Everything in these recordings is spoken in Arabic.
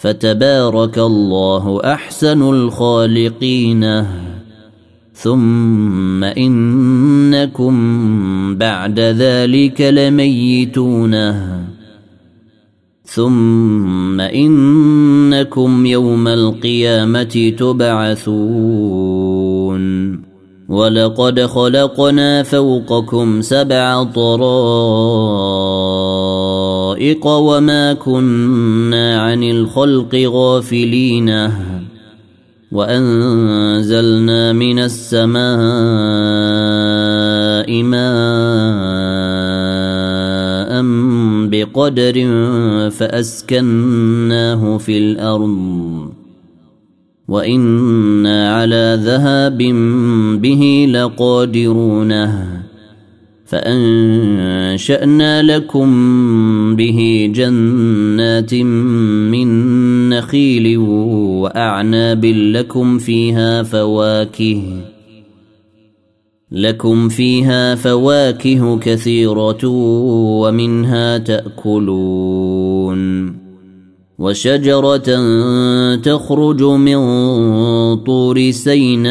فتبارك الله أحسن الخالقين. ثم إنكم بعد ذلك لميتون. ثم إنكم يوم القيامة تبعثون. ولقد خلقنا فوقكم سبع طرائق وما كنا عن الخلق غافلين. وأنزلنا من السماء ماء بقدر فأسكناه في الأرض. وإنا على ذهاب به لقادرون. فأنشأنا لكم به جنات من نخيل وأعناب لكم فيها فواكه لكم فيها فواكه كثيرة ومنها تأكلون. وشجرة تخرج من طور سيناء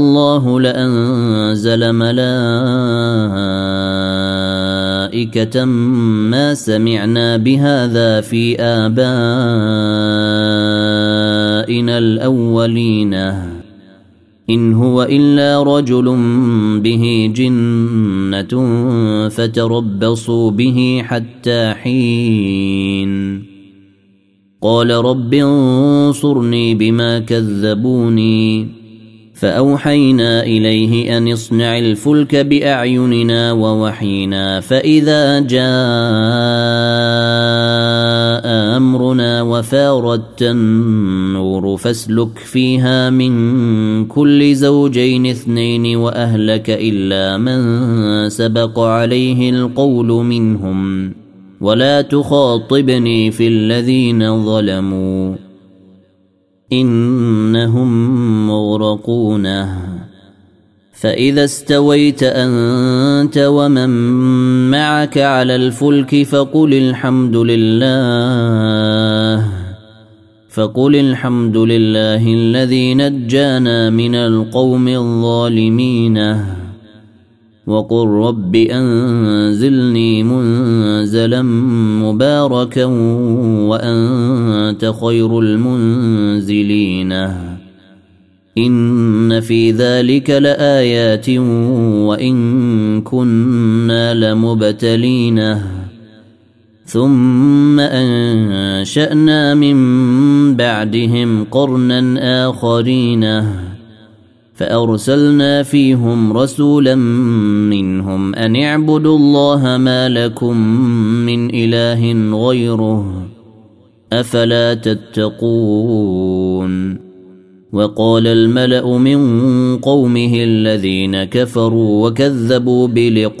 الله لأنزل ملائكة ما سمعنا بهذا في آبائنا الأولين. إن هو إلا رجل به جنة فتربصوا به حتى حين. قال رب انصرني بما كذبوني. فأوحينا إليه أن اصنع الفلك بأعيننا ووحينا فإذا جاء أمرنا وفاردت النور فاسلك فيها من كل زوجين اثنين وأهلك إلا من سبق عليه القول منهم ولا تخاطبني في الذين ظلموا إنهم مغرقونه. فإذا استويت أنت ومن معك على الفلك فقل الحمد لله. فقل الحمد لله الذي نجانا من القوم الظالمين. وقل رب أنزلني منزلا مباركا وأنت خير المنزلين. إن في ذلك لآيات وإن كنا لمبتلين. ثم أنشأنا من بعدهم قرنا آخرين. فأرسلنا فيهم رسولا منهم أن اعبدوا الله ما لكم من إله غيره أفلا تتقون وقال الملأ من قومه الذين كفروا وكذبوا بلقاء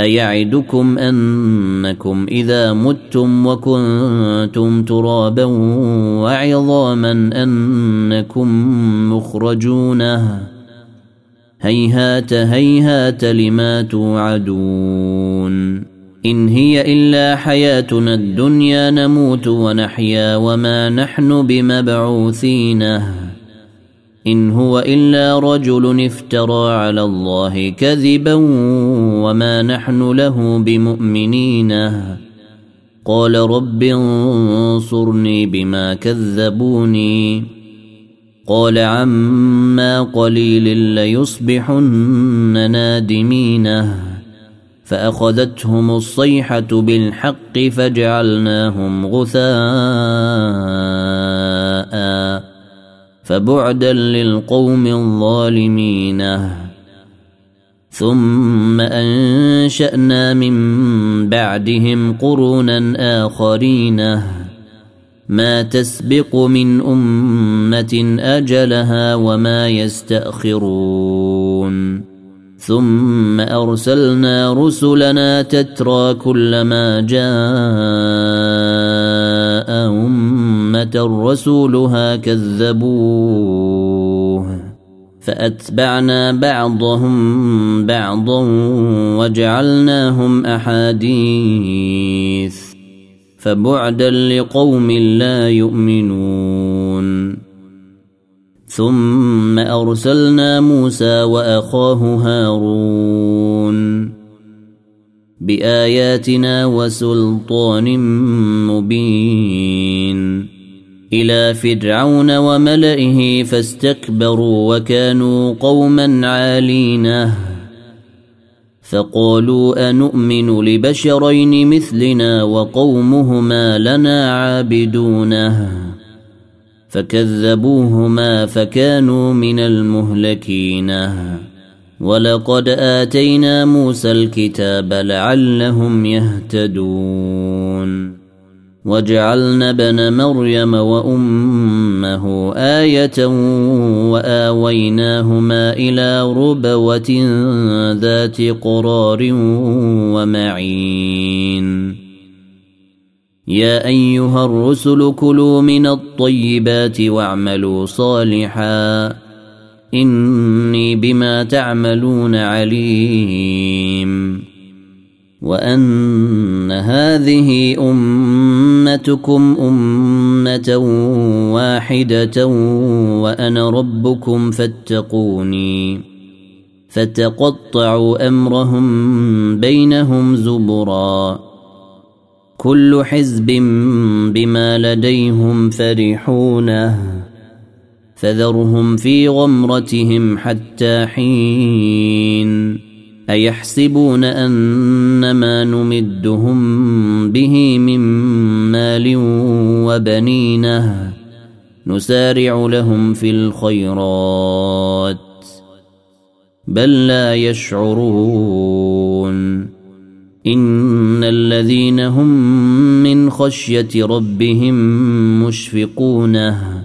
أيعدكم أنكم إذا متم وكنتم ترابا وعظاما أنكم مخرجون هيهات هيهات لما توعدون. إن هي إلا حياتنا الدنيا نموت ونحيا وما نحن بمبعوثين إن هو إلا رجل افترى على الله كذبا وما نحن له بمؤمنين. قال رب انصرني بما كذبوني. قال عما قليل ليصبحن نادمينه فأخذتهم الصيحة بالحق فجعلناهم غثاء. فبعدا للقوم الظالمين. ثم أنشأنا من بعدهم قرونا آخرين. ما تسبق من أمة أجلها وما يستأخرون. ثم أرسلنا رسلنا تترى كلما جاء رسولها كذبوه. فأتبعنا بعضهم بعضا وجعلناهم أحاديث. فبعدا لقوم لا يؤمنون. ثم أرسلنا موسى وأخاه هارون بآياتنا وسلطان مبين. إلى فرعون وملئه فاستكبروا وكانوا قوما عالينه فقالوا انومن لبشرين مثلنا وقومهما لنا عابدونه فكذبوهما فكانوا من المهلكين. ولقد آتينا موسى الكتاب لعلهم يهتدون. وجعلنا ابن مريم وأمه آية وآويناهما إلى ربوة ذات قرار ومعين. يا أيها الرسل كلوا من الطيبات واعملوا صالحا. إني بما تعملون عليم. وأن هذه أمتكم أمة واحدة وأنا ربكم فاتقوني فتقطعوا أمرهم بينهم زبرا كل حزب بما لديهم فرحونه فذرهم في غمرتهم حتى حين أيحسبون ان ما نمدهم به من مال وبنينه نسارع لهم في الخيرات بل لا يشعرون إن الذين هم من خشية ربهم مشفقونه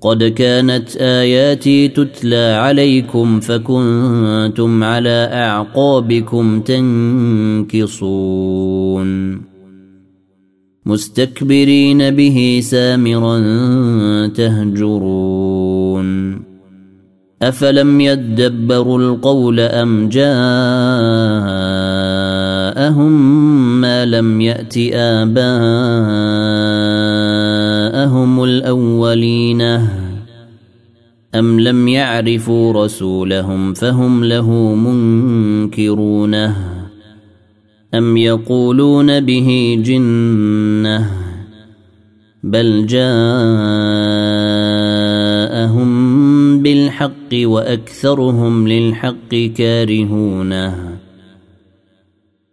قد كانت آياتي تتلى عليكم فكنتم على أعقابكم تنكصون. مستكبرين به سامرا تهجرون. أفلم يدبروا القول أم جاءهم ما لم يأت آباءهم الأولين. أم لم يعرفوا رسولهم فهم له منكرونه أم يقولون به جنة. بل جاءهم بالحق وأكثرهم للحق كارهونه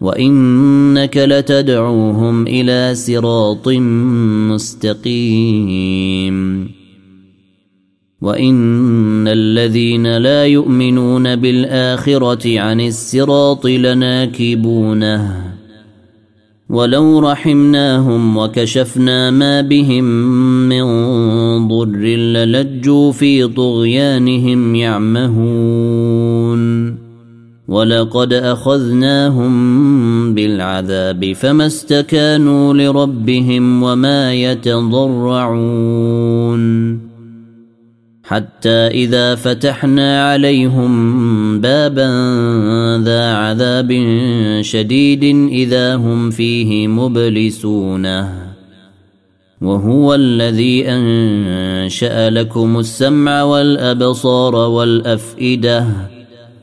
وإنك لتدعوهم إلى صراط مستقيم. وإن الذين لا يؤمنون بالآخرة عن الصراط لناكبونه. ولو رحمناهم وكشفنا ما بهم من ضر للجوا في طغيانهم يعمهون. ولقد اخذناهم بالعذاب فما استكانوا لربهم وما يتضرعون حتى اذا فتحنا عليهم بابا ذا عذاب شديد اذا هم فيه مبلسون وهو الذي انشا لكم السمع والابصار والافئده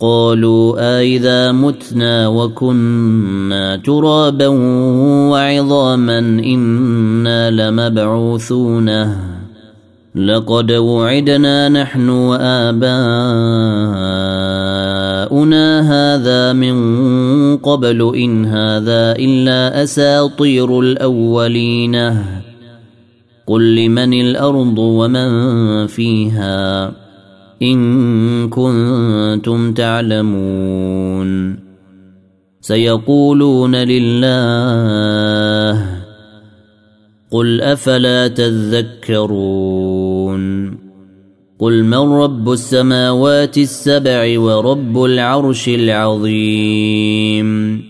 قالوا أإذا متنا وكنا ترابا وعظاما إنا لمبعوثونه لقد وعدنا نحن وآباؤنا آباؤنا هذا من قبل إن هذا إلا أساطير الأولين. قل لمن الأرض ومن فيها؟ إن كنتم تعلمون. سيقولون لله قل أفلا تذكرون. قل من رب السماوات السبع ورب العرش العظيم.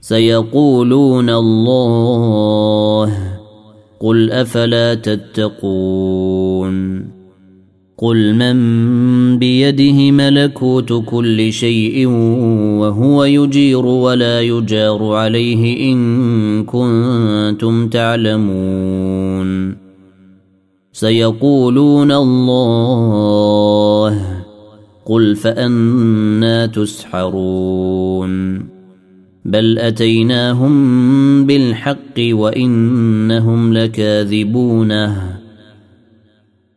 سيقولون الله قل أفلا تتقون. قل من بيده ملكوت كل شيء وهو يجير ولا يجار عليه ان كنتم تعلمون سيقولون الله قل فانا تسحرون بل اتيناهم بالحق وانهم لكاذبونه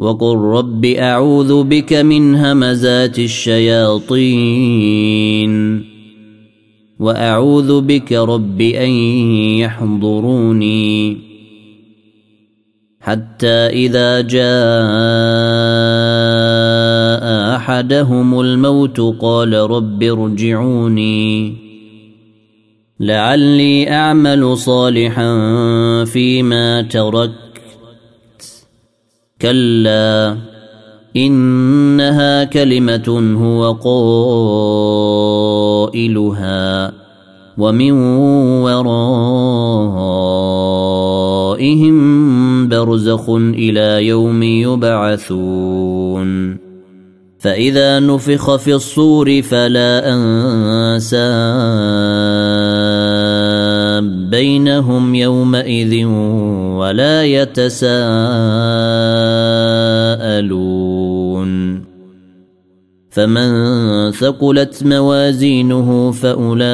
وقل رب اعوذ بك من همزات الشياطين واعوذ بك رب ان يحضروني حتى اذا جاء احدهم الموت قال رب ارجعوني لعلي اعمل صالحا فيما تركت كلا إنها كلمة هو قائلها ومن ورائهم برزخ إلى يوم يبعثون. فإذا نفخ في الصور فلا انساب بينهم يومئذ ولا يتساءلون. فمن ثقلت موازينه فأولئك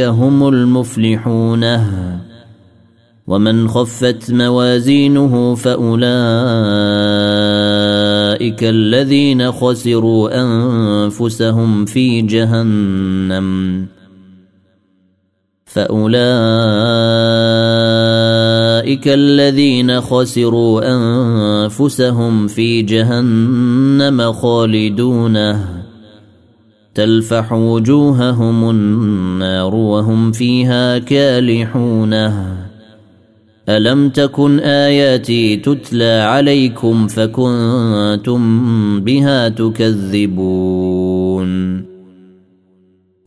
هم المفلحون. ومن خفت موازينه فأولئك الذين خسروا أنفسهم في جهنم. فأولئك الذين خسروا أنفسهم في جهنم خالدون. تلفح وجوههم النار وهم فيها كالحون. ألم تكن آياتي تتلى عليكم فكنتم بها تكذبون؟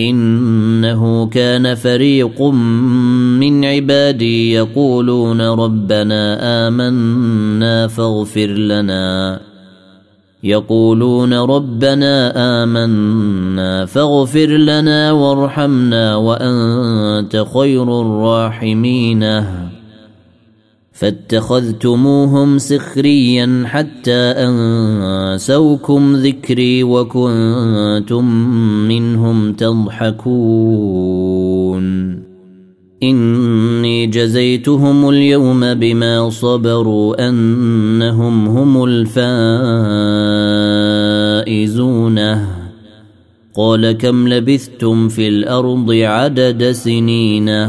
إنه كان فريق من عبادي يقولون ربنا آمنا فاغفر لنا. يقولون ربنا آمنا فاغفر لنا وارحمنا وأنت خير الراحمين. فاتخذتموهم سخريا حتى أنسوكم ذكري وكنتم منهم تضحكون. إني جزيتهم اليوم بما صبروا أنهم هم الفائزون. قال كم لبثتم في الأرض عدد سنين؟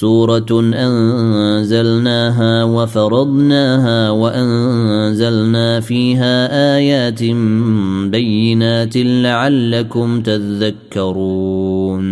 سورة أنزلناها وفرضناها وأنزلنا فيها آيات بينات لعلكم تذكرون.